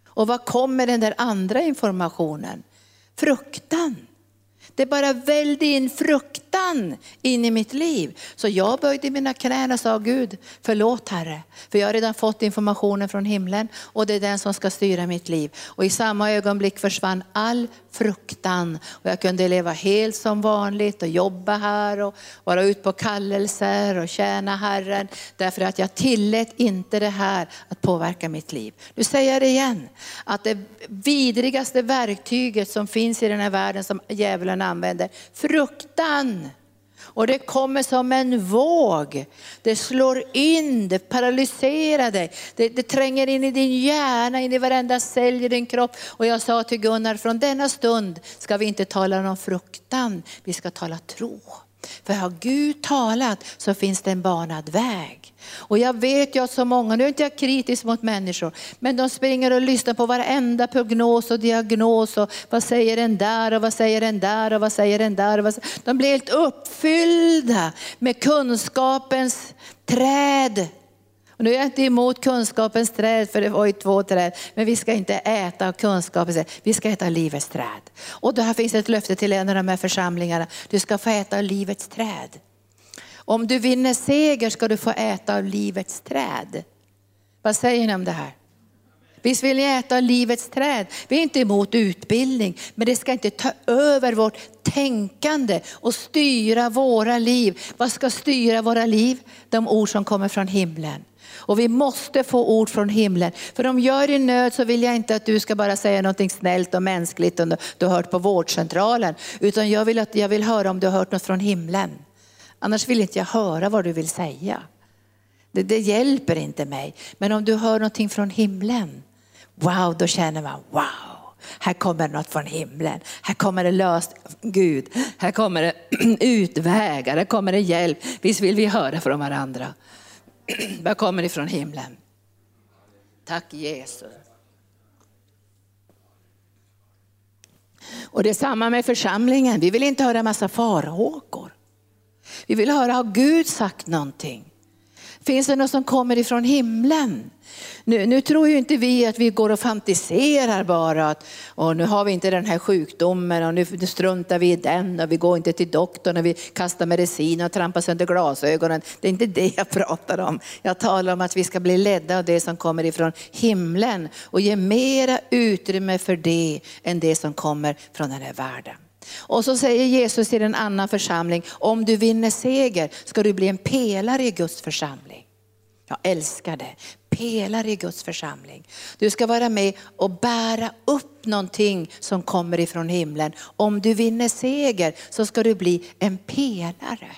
Och vad kommer den där andra informationen? Fruktan. Det bara välde in fruktan in i mitt liv. Så jag böjde mina knän och sa Gud, förlåt Herre. För jag har redan fått informationen från himlen och det är den som ska styra mitt liv. Och i samma ögonblick försvann all fruktan. Och jag kunde leva helt som vanligt och jobba här och vara ute på kallelser och tjäna Herren. Därför att jag tillät inte det här att påverka mitt liv. Nu säger jag det igen, att det vidrigaste verktyget som finns i den här världen som djävulen använder, fruktan. Och det kommer som en våg. Det slår in, det paralyserar dig. Det, det tränger in i din hjärna, in i varenda cell i din kropp. Och jag sa till Gunnar, från denna stund ska vi inte tala om fruktan, vi ska tala tro. För har Gud talat så finns det en banad väg. Och jag vet ju att så många, nu är inte jag kritisk mot människor, men de springer och lyssnar på varenda prognos och diagnos och vad säger den där och vad säger den där och vad säger den där. Och vad säger... De blir helt uppfyllda med kunskapens träd Och nu är jag inte emot kunskapens träd, för det var ju två träd. Men vi ska inte äta av kunskapens träd, vi ska äta livets träd. Och då här finns ett löfte till en av de här församlingarna. Du ska få äta livets träd. Om du vinner seger ska du få äta av livets träd. Vad säger ni om det här? Visst vill ni äta av livets träd? Vi är inte emot utbildning, men det ska inte ta över vårt tänkande och styra våra liv. Vad ska styra våra liv? De ord som kommer från himlen. Och vi måste få ord från himlen. För om jag är i nöd så vill jag inte att du ska bara säga någonting snällt och mänskligt om du har hört på vårdcentralen. Utan jag vill, att, jag vill höra om du har hört något från himlen. Annars vill inte jag höra vad du vill säga. Det, det hjälper inte mig. Men om du hör någonting från himlen, wow, då känner man wow. Här kommer något från himlen. Här kommer det löst Gud. Här kommer det utvägar. Här kommer det hjälp. Visst vill vi höra från varandra. Vad kommer ifrån himlen? Tack Jesus. Och det är samma med församlingen. Vi vill inte höra massa farhågor. Vi vill höra, har Gud sagt någonting? Finns det något som kommer ifrån himlen? Nu, nu, tror ju inte vi att vi går och fantiserar bara att och nu har vi inte den här sjukdomen och nu struntar vi i den och vi går inte till doktorn och vi kastar medicin och trampar sönder glasögonen. Det är inte det jag pratar om. Jag talar om att vi ska bli ledda av det som kommer ifrån himlen och ge mera utrymme för det än det som kommer från den här världen. Och så säger Jesus till en annan församling, om du vinner seger ska du bli en pelare i Guds församling. Jag älskar det. Pelare i Guds församling. Du ska vara med och bära upp någonting som kommer ifrån himlen. Om du vinner seger så ska du bli en pelare.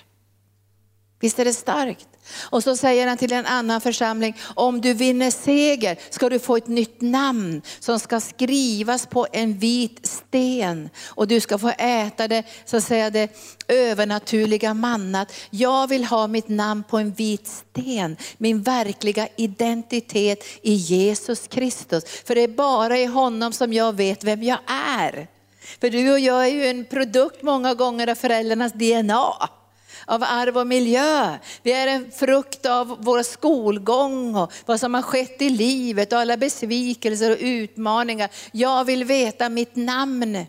Visst är det starkt? Och så säger han till en annan församling, om du vinner seger ska du få ett nytt namn som ska skrivas på en vit sten. Och du ska få äta det, så att säga det övernaturliga mannat. Jag vill ha mitt namn på en vit sten, min verkliga identitet i Jesus Kristus. För det är bara i honom som jag vet vem jag är. För du och jag är ju en produkt många gånger av föräldrarnas DNA av arv och miljö. Vi är en frukt av vår skolgång och vad som har skett i livet och alla besvikelser och utmaningar. Jag vill veta mitt namn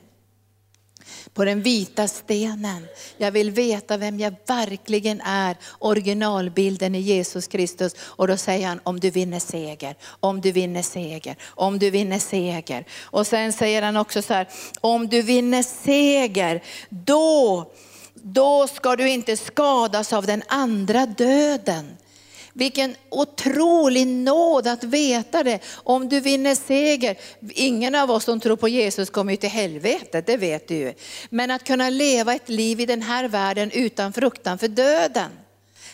på den vita stenen. Jag vill veta vem jag verkligen är, originalbilden i Jesus Kristus. Och då säger han, om du vinner seger, om du vinner seger, om du vinner seger. Och sen säger han också så här, om du vinner seger, då då ska du inte skadas av den andra döden. Vilken otrolig nåd att veta det. Om du vinner seger, ingen av oss som tror på Jesus kommer ju till helvetet, det vet du ju. Men att kunna leva ett liv i den här världen utan fruktan för döden.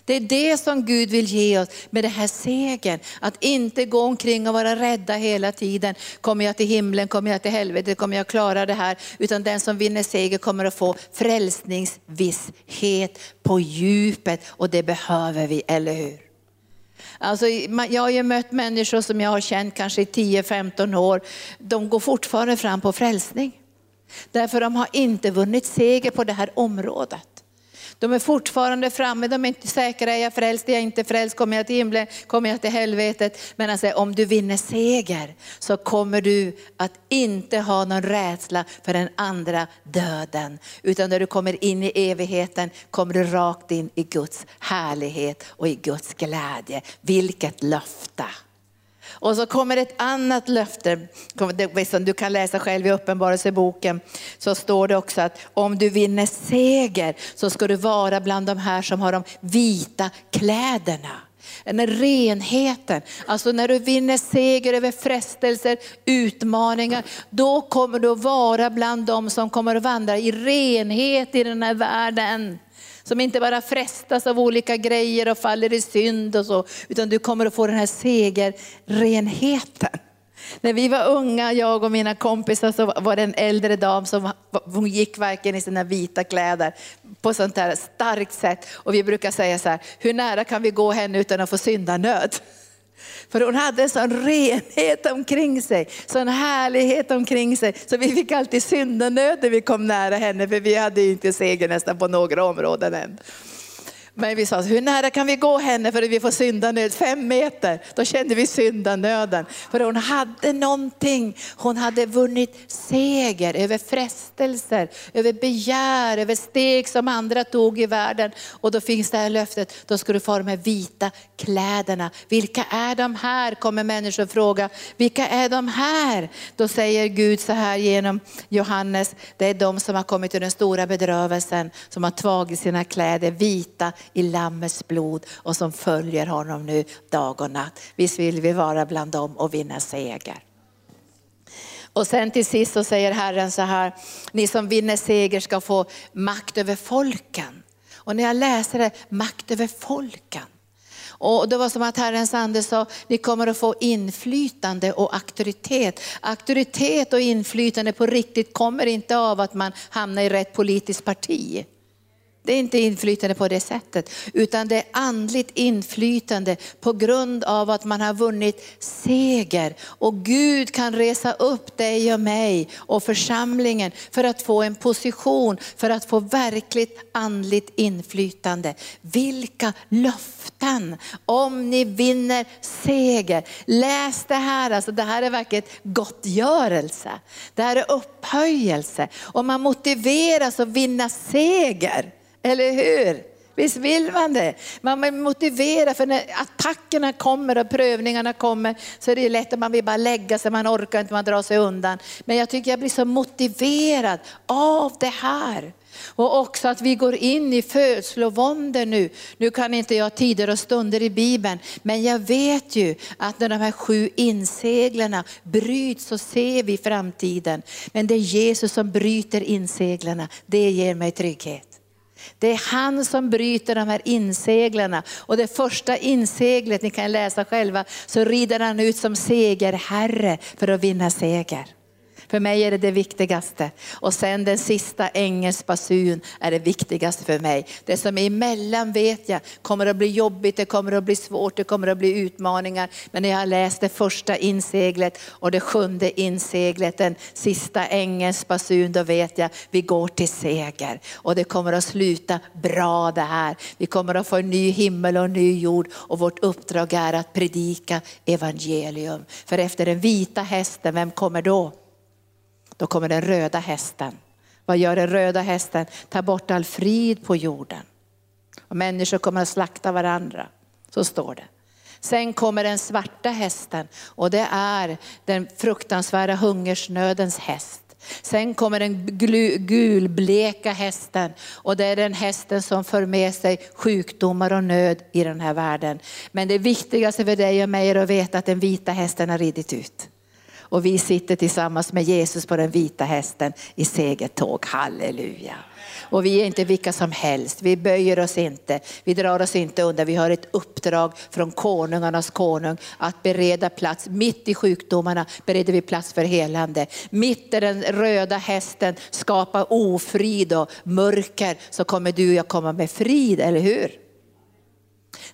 Det är det som Gud vill ge oss med den här segern. Att inte gå omkring och vara rädda hela tiden. Kommer jag till himlen, kommer jag till helvetet, kommer jag klara det här? Utan den som vinner seger kommer att få frälsningsvisshet på djupet och det behöver vi, eller hur? Alltså, jag har ju mött människor som jag har känt kanske i 10-15 år. De går fortfarande fram på frälsning. Därför de har inte vunnit seger på det här området. De är fortfarande framme, de är inte säkra, är jag frälst, är jag inte frälst, kommer jag till himlen, kommer jag till helvetet? Men han säger, om du vinner seger så kommer du att inte ha någon rädsla för den andra döden. Utan när du kommer in i evigheten kommer du rakt in i Guds härlighet och i Guds glädje. Vilket löfte! Och så kommer ett annat löfte, som du kan läsa själv i Uppenbarelseboken, så står det också att om du vinner seger så ska du vara bland de här som har de vita kläderna. Den renheten, alltså när du vinner seger över frestelser, utmaningar, då kommer du att vara bland dem som kommer att vandra i renhet i den här världen. Som inte bara frestas av olika grejer och faller i synd och så, utan du kommer att få den här segerrenheten. När vi var unga, jag och mina kompisar, så var det en äldre dam som hon gick verkligen i sina vita kläder på sånt här starkt sätt. Och vi brukar säga så här, hur nära kan vi gå henne utan att få syndanöd? För hon hade en sån renhet omkring sig, sån härlighet omkring sig. Så vi fick alltid syndanöd när vi kom nära henne, för vi hade ju inte seger nästan på några områden än. Men vi sa, hur nära kan vi gå henne för att vi får syndanöd? Fem meter. Då kände vi syndanöden. För hon hade någonting. Hon hade vunnit seger över frestelser, över begär, över steg som andra tog i världen. Och då finns det här löftet, då ska du få de här vita kläderna. Vilka är de här? Kommer människor fråga. Vilka är de här? Då säger Gud så här genom Johannes, det är de som har kommit till den stora bedrövelsen, som har tagit sina kläder vita i Lammets blod och som följer honom nu dag och natt. Visst vill vi vara bland dem och vinna seger. Och sen till sist så säger Herren så här, ni som vinner seger ska få makt över folken. Och när jag läser det, makt över folken. Och det var som att Herrens ande sa, ni kommer att få inflytande och auktoritet. Auktoritet och inflytande på riktigt kommer inte av att man hamnar i rätt politiskt parti. Det är inte inflytande på det sättet, utan det är andligt inflytande på grund av att man har vunnit seger. Och Gud kan resa upp dig och mig och församlingen för att få en position, för att få verkligt andligt inflytande. Vilka löften om ni vinner seger. Läs det här, alltså det här är verkligen gottgörelse. Det här är upphöjelse och man motiveras att vinna seger. Eller hur? Visst vill man det? Man vill motivera, för när attackerna kommer och prövningarna kommer så är det lätt att man vill bara lägga sig, man orkar inte, man drar sig undan. Men jag tycker jag blir så motiverad av det här. Och också att vi går in i födslovåndor nu. Nu kan inte jag tider och stunder i Bibeln, men jag vet ju att när de här sju inseglarna bryts så ser vi framtiden. Men det är Jesus som bryter inseglarna, det ger mig trygghet. Det är han som bryter de här inseglarna. Och det första inseglet, ni kan läsa själva, så rider han ut som segerherre för att vinna seger. För mig är det det viktigaste. Och sen den sista ängelns basun är det viktigaste för mig. Det som är emellan vet jag kommer att bli jobbigt, det kommer att bli svårt, det kommer att bli utmaningar. Men när jag har läst det första inseglet och det sjunde inseglet, den sista ängelns basun, då vet jag vi går till seger. Och det kommer att sluta bra det här. Vi kommer att få en ny himmel och en ny jord och vårt uppdrag är att predika evangelium. För efter den vita hästen, vem kommer då? Då kommer den röda hästen. Vad gör den röda hästen? Tar bort all frid på jorden. Och människor kommer att slakta varandra. Så står det. Sen kommer den svarta hästen och det är den fruktansvärda hungersnödens häst. Sen kommer den gulbleka hästen och det är den hästen som för med sig sjukdomar och nöd i den här världen. Men det viktigaste för dig och mig är att veta att den vita hästen har ridit ut. Och vi sitter tillsammans med Jesus på den vita hästen i segertåg. Halleluja. Och vi är inte vilka som helst, vi böjer oss inte, vi drar oss inte undan. Vi har ett uppdrag från konungarnas konung att bereda plats. Mitt i sjukdomarna bereder vi plats för helande. Mitt i den röda hästen skapar ofrid och mörker så kommer du och jag komma med frid, eller hur?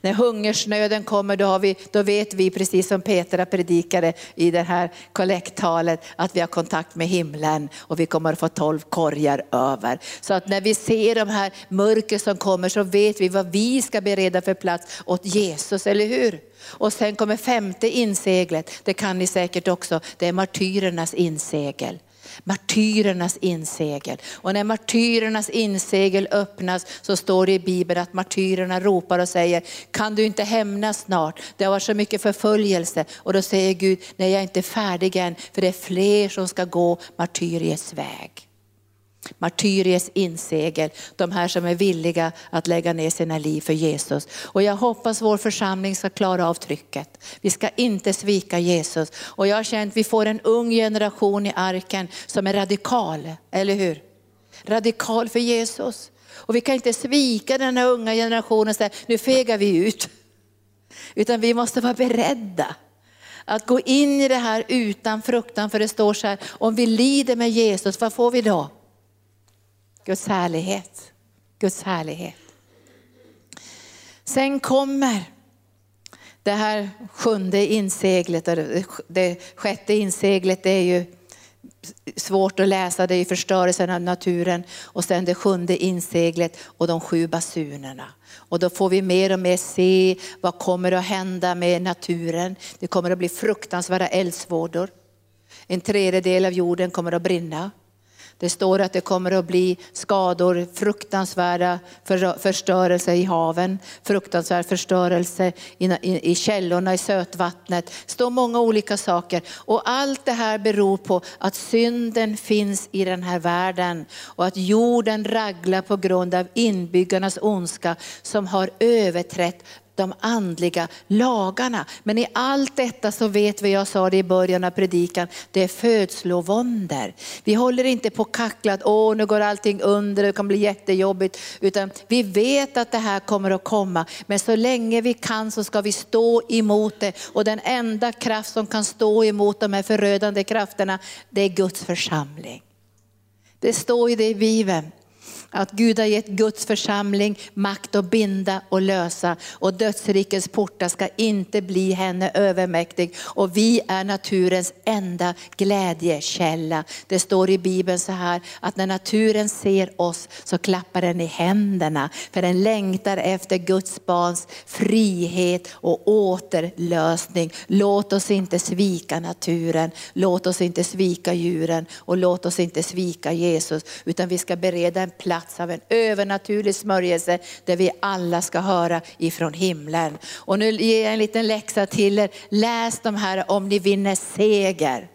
När hungersnöden kommer då, vi, då vet vi, precis som Petra predikade i det här kollekttalet, att vi har kontakt med himlen och vi kommer att få tolv korgar över. Så att när vi ser de här mörker som kommer så vet vi vad vi ska bereda för plats åt Jesus, eller hur? Och sen kommer femte inseglet, det kan ni säkert också, det är martyrernas insegel martyrernas insegel. Och när martyrernas insegel öppnas så står det i Bibeln att martyrerna ropar och säger, kan du inte hämnas snart? Det har varit så mycket förföljelse. Och då säger Gud, nej jag är inte färdig än, för det är fler som ska gå martyriets väg. Martyriets insegel, de här som är villiga att lägga ner sina liv för Jesus. Och jag hoppas vår församling ska klara av trycket. Vi ska inte svika Jesus. Och jag har känt att vi får en ung generation i arken som är radikal, eller hur? Radikal för Jesus. Och vi kan inte svika den här unga generationen och säga, nu fegar vi ut. Utan vi måste vara beredda att gå in i det här utan fruktan. För det står så här, om vi lider med Jesus, vad får vi då? Guds härlighet. Guds härlighet. Sen kommer det här sjunde inseglet, det sjätte inseglet är ju svårt att läsa, det är förstörelsen av naturen. Och sen det sjunde inseglet och de sju basunerna. Och då får vi mer och mer se vad kommer att hända med naturen. Det kommer att bli fruktansvärda eldsvådor. En tredjedel av jorden kommer att brinna. Det står att det kommer att bli skador, fruktansvärda förstörelse i haven, fruktansvärd förstörelse i källorna, i sötvattnet. Det står många olika saker. Och allt det här beror på att synden finns i den här världen och att jorden raglar på grund av inbyggarnas ondska som har överträtt de andliga lagarna. Men i allt detta så vet vi, jag sa det i början av predikan, det är födslovåndor. Vi håller inte på kacklat, åh nu går allting under, det kan bli jättejobbigt. Utan vi vet att det här kommer att komma. Men så länge vi kan så ska vi stå emot det. Och den enda kraft som kan stå emot de här förödande krafterna, det är Guds församling. Det står ju det i Bibeln. Att Gud har gett Guds församling makt att binda och lösa och dödsrikets portar ska inte bli henne övermäktig. Och vi är naturens enda glädjekälla. Det står i Bibeln så här att när naturen ser oss så klappar den i händerna för den längtar efter Guds barns frihet och återlösning. Låt oss inte svika naturen, låt oss inte svika djuren och låt oss inte svika Jesus utan vi ska bereda en plats plats av en övernaturlig smörjelse där vi alla ska höra ifrån himlen. Och nu ger jag en liten läxa till er. Läs de här om ni vinner seger.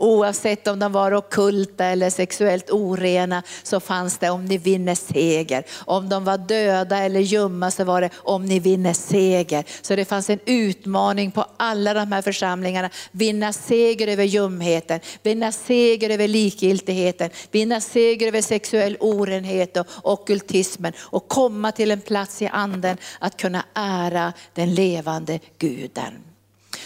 Oavsett om de var okulta eller sexuellt orena så fanns det om ni vinner seger. Om de var döda eller ljumma så var det om ni vinner seger. Så det fanns en utmaning på alla de här församlingarna. Vinna seger över ljumheten, vinna seger över likgiltigheten, vinna seger över sexuell orenhet och okultismen och komma till en plats i anden att kunna ära den levande guden.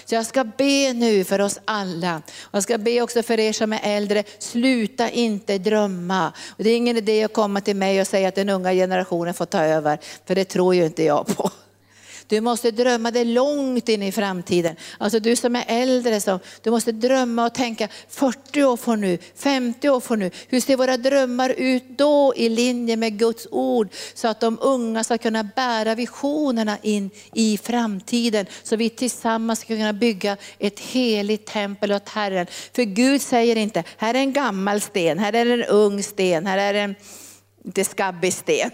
Så jag ska be nu för oss alla. Jag ska be också för er som är äldre, sluta inte drömma. Och det är ingen idé att komma till mig och säga att den unga generationen får ta över, för det tror ju inte jag på. Du måste drömma dig långt in i framtiden. Alltså du som är äldre, så, du måste drömma och tänka 40 år från nu, 50 år från nu. Hur ser våra drömmar ut då i linje med Guds ord? Så att de unga ska kunna bära visionerna in i framtiden. Så vi tillsammans ska kunna bygga ett heligt tempel åt Herren. För Gud säger inte, här är en gammal sten, här är en ung sten, här är en inte skabbig sten,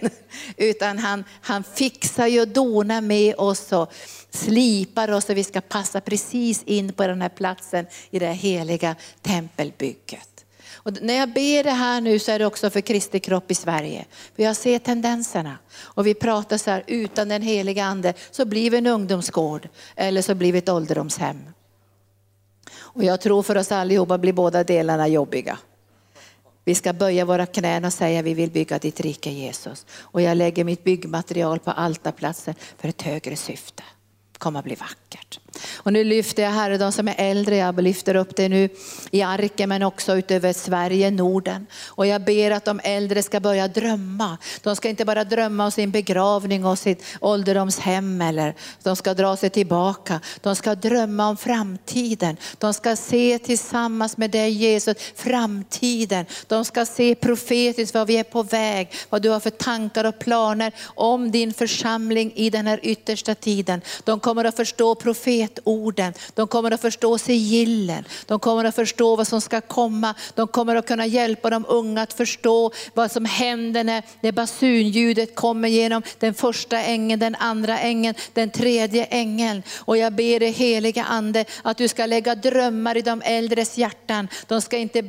utan han, han fixar ju och donar med oss och slipar oss så vi ska passa precis in på den här platsen i det heliga tempelbygget. Och när jag ber det här nu så är det också för Kristi kropp i Sverige. För jag ser tendenserna. Och vi pratar så här, utan den heliga ande så blir vi en ungdomsgård eller så blir vi ett ålderdomshem. Och jag tror för oss allihopa blir båda delarna jobbiga. Vi ska böja våra knän och säga vi vill bygga ditt rike Jesus. Och jag lägger mitt byggmaterial på altarplatsen för ett högre syfte. Det kommer att bli vackert. Och nu lyfter jag Herre de som är äldre, jag lyfter upp det nu i arken men också utöver Sverige, Norden. Och jag ber att de äldre ska börja drömma. De ska inte bara drömma om sin begravning och sitt ålderdomshem eller de ska dra sig tillbaka. De ska drömma om framtiden. De ska se tillsammans med dig Jesus framtiden. De ska se profetiskt vad vi är på väg, vad du har för tankar och planer om din församling i den här yttersta tiden. De kommer att förstå profetorden. De kommer att förstå sigillen. De kommer att förstå vad som ska komma. De kommer att kunna hjälpa de unga att förstå vad som händer när, det basunljudet kommer genom den första ängeln, den andra ängeln, den tredje ängeln. Och jag ber dig heliga ande att du ska lägga drömmar i de äldres hjärtan. De ska inte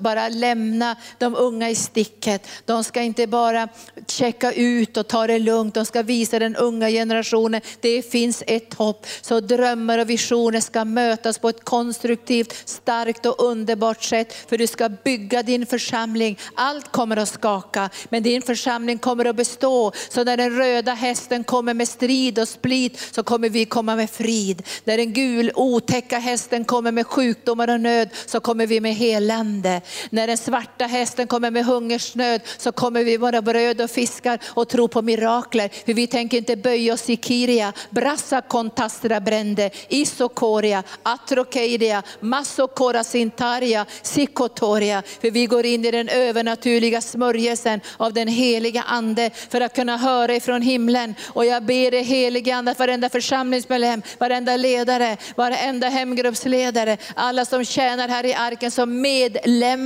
bara lämna de unga i sticket. De ska inte bara checka ut och ta det lugnt. De ska visa den unga generationen, det finns ett hopp. Så drömmar och visioner ska mötas på ett konstruktivt, starkt och underbart sätt. För du ska bygga din församling. Allt kommer att skaka, men din församling kommer att bestå. Så när den röda hästen kommer med strid och split så kommer vi komma med frid. När den gul otäcka hästen kommer med sjukdomar och nöd så kommer vi med helande. När den svarta hästen kommer med hungersnöd så kommer vi vara bröd och fiskar och tro på mirakler. För vi tänker inte böja oss i Kiria, Brassa kontastra brände, Isokoria, Atrokeidia, Massokora sintaria, Sikotoria. För vi går in i den övernaturliga smörjelsen av den heliga ande för att kunna höra ifrån himlen. Och jag ber dig helige ande att varenda församlingsmedlem, varenda ledare, varenda hemgruppsledare, alla som tjänar här i arken som medlemmar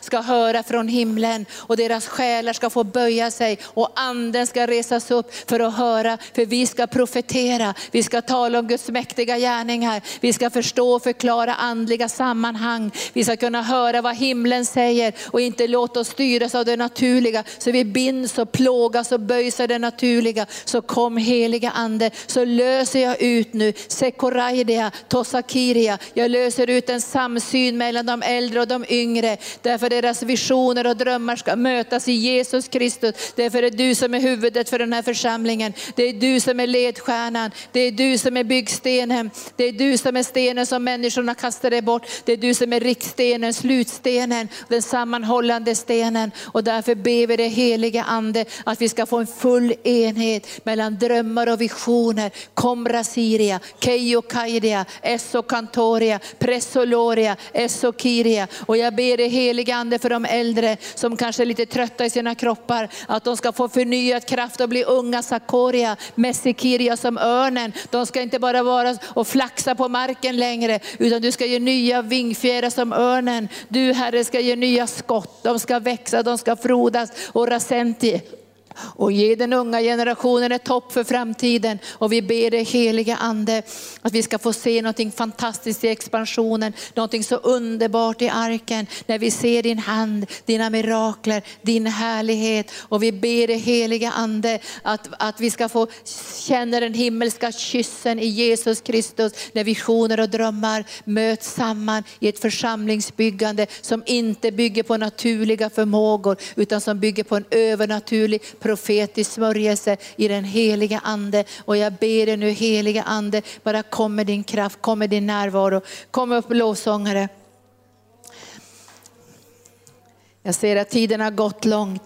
ska höra från himlen och deras själar ska få böja sig och anden ska resas upp för att höra. För vi ska profetera, vi ska tala om Guds mäktiga gärningar, vi ska förstå och förklara andliga sammanhang. Vi ska kunna höra vad himlen säger och inte låta oss styras av det naturliga. Så vi binds och plågas och böjs av det naturliga. Så kom heliga ande, så löser jag ut nu, Sekoraidia, Tosakiria. Jag löser ut en samsyn mellan de äldre och de yngre. Därför deras visioner och drömmar ska mötas i Jesus Kristus. Därför är du som är huvudet för den här församlingen. Det är du som är ledstjärnan. Det är du som är byggstenen. Det är du som är stenen som människorna kastade bort. Det är du som är riktstenen, slutstenen, den sammanhållande stenen. Och därför ber vi det heliga ande att vi ska få en full enhet mellan drömmar och visioner. Komra Siria, Keio Kaidia, Esso Kantoria, Presoloria, Esso Kiria. Och jag ber det heliga ande för de äldre som kanske är lite trötta i sina kroppar, att de ska få förnyad kraft och bli unga Sakoria, Messikiria som örnen. De ska inte bara vara och flaxa på marken längre, utan du ska ge nya vingfjädrar som örnen. Du Herre ska ge nya skott, de ska växa, de ska frodas och rasenti och ge den unga generationen ett hopp för framtiden. Och vi ber dig heliga ande att vi ska få se någonting fantastiskt i expansionen, någonting så underbart i arken när vi ser din hand, dina mirakler, din härlighet. Och vi ber dig heliga ande att, att vi ska få känna den himmelska kyssen i Jesus Kristus när visioner och drömmar möts samman i ett församlingsbyggande som inte bygger på naturliga förmågor utan som bygger på en övernaturlig profetisk smörjelse i den heliga ande. Och jag ber dig nu heliga ande, bara kom med din kraft, kom med din närvaro. Kom upp lovsångare. Jag ser att tiden har gått långt.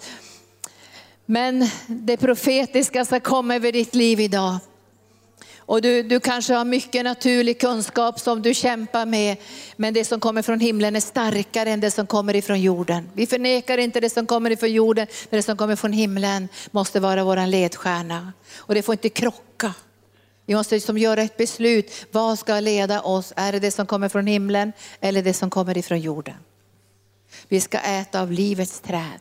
Men det profetiska ska komma över ditt liv idag. Och du, du kanske har mycket naturlig kunskap som du kämpar med, men det som kommer från himlen är starkare än det som kommer ifrån jorden. Vi förnekar inte det som kommer ifrån jorden, men det som kommer från himlen måste vara vår ledstjärna. Och det får inte krocka. Vi måste liksom göra ett beslut. Vad ska leda oss? Är det det som kommer från himlen eller det som kommer ifrån jorden? Vi ska äta av livets träd.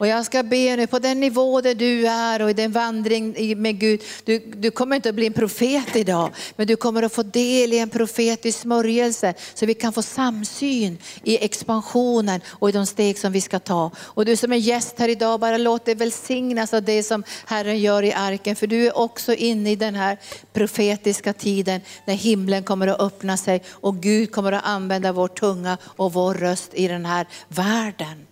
Och jag ska be nu på den nivå där du är och i den vandring med Gud. Du, du kommer inte att bli en profet idag, men du kommer att få del i en profetisk smörjelse så vi kan få samsyn i expansionen och i de steg som vi ska ta. Och du som är gäst här idag, bara låt dig välsignas av det som Herren gör i arken. För du är också inne i den här profetiska tiden när himlen kommer att öppna sig och Gud kommer att använda vår tunga och vår röst i den här världen.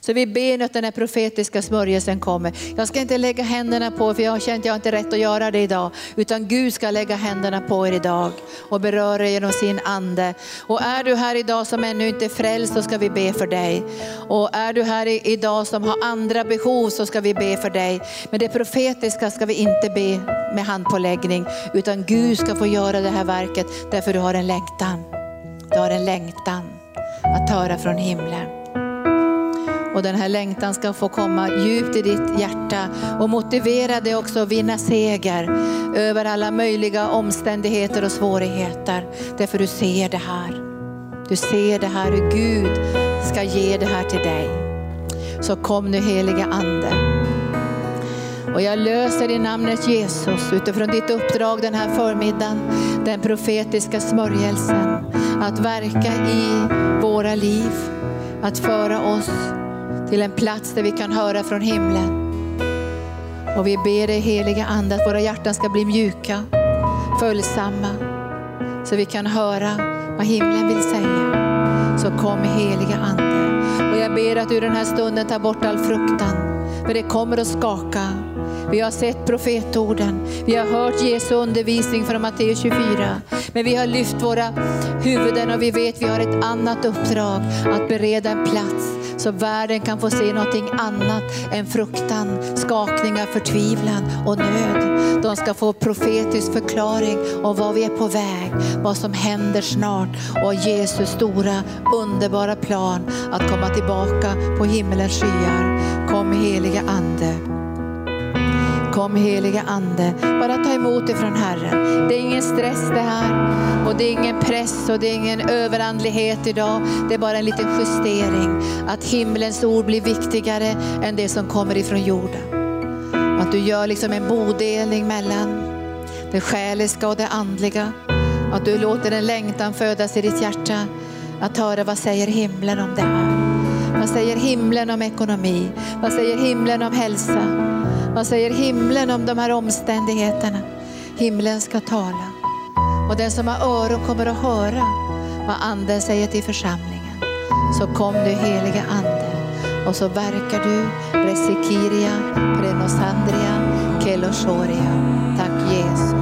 Så vi ber att den här profetiska smörjelsen kommer. Jag ska inte lägga händerna på för jag har känt att jag inte rätt att göra det idag. Utan Gud ska lägga händerna på er idag och beröra er genom sin ande. Och är du här idag som ännu inte är frälst så ska vi be för dig. Och är du här idag som har andra behov så ska vi be för dig. Men det profetiska ska vi inte be med handpåläggning utan Gud ska få göra det här verket därför du har en längtan. Du har en längtan att höra från himlen. Och den här längtan ska få komma djupt i ditt hjärta och motivera dig också att vinna seger över alla möjliga omständigheter och svårigheter. Därför du ser det här. Du ser det här hur Gud ska ge det här till dig. Så kom nu heliga Ande. Och jag löser i namnet Jesus utifrån ditt uppdrag den här förmiddagen, den profetiska smörjelsen, att verka i våra liv, att föra oss till en plats där vi kan höra från himlen. Och vi ber dig heliga Ande att våra hjärtan ska bli mjuka, följsamma, så vi kan höra vad himlen vill säga. Så kom heliga Ande. Och jag ber att du den här stunden tar bort all fruktan, för det kommer att skaka. Vi har sett profetorden. Vi har hört Jesu undervisning från Matteus 24. Men vi har lyft våra huvuden och vi vet att vi har ett annat uppdrag. Att bereda en plats så världen kan få se någonting annat än fruktan, skakningar, förtvivlan och nöd. De ska få profetisk förklaring om vad vi är på väg, vad som händer snart och Jesus stora underbara plan att komma tillbaka på himmelens skyar. Kom heliga Ande. Kom heliga Ande, bara ta emot ifrån Herren. Det är ingen stress det här och det är ingen press och det är ingen överandlighet idag. Det är bara en liten justering. Att himlens ord blir viktigare än det som kommer ifrån jorden. Att du gör liksom en bodelning mellan det själiska och det andliga. Att du låter en längtan födas i ditt hjärta att höra vad säger himlen om det här. Vad säger himlen om ekonomi? Vad säger himlen om hälsa? Vad säger himlen om de här omständigheterna? Himlen ska tala. Och den som har öron kommer att höra vad anden säger till församlingen. Så kom du heliga ande och så verkar du Resikiria, Prenosandria, Keloshoria. Tack Jesus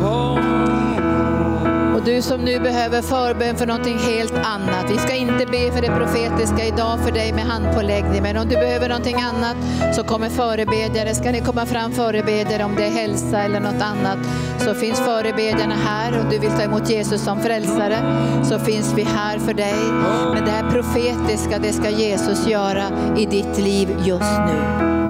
du som nu behöver förbön för någonting helt annat. Vi ska inte be för det profetiska idag för dig med handpåläggning, men om du behöver någonting annat så kommer förebedjare. Ska ni komma fram förebedjare om det är hälsa eller något annat så finns förebedjarna här. Om du vill ta emot Jesus som frälsare så finns vi här för dig. Men det här profetiska, det ska Jesus göra i ditt liv just nu.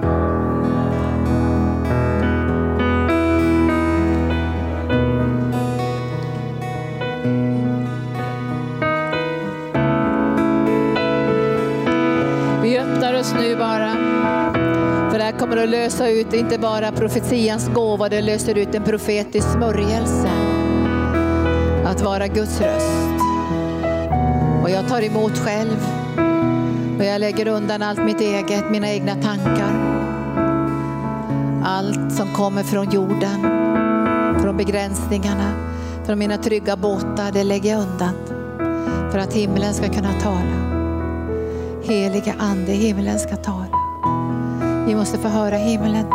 Att lösa ut inte bara profetians gåva, det löser ut en profetisk smörjelse. Att vara Guds röst. Och jag tar emot själv. Och jag lägger undan allt mitt eget, mina egna tankar. Allt som kommer från jorden, från begränsningarna, från mina trygga båtar, det lägger jag undan. För att himlen ska kunna tala. Heliga Ande, himlen ska tala. Vi måste få höra himlen.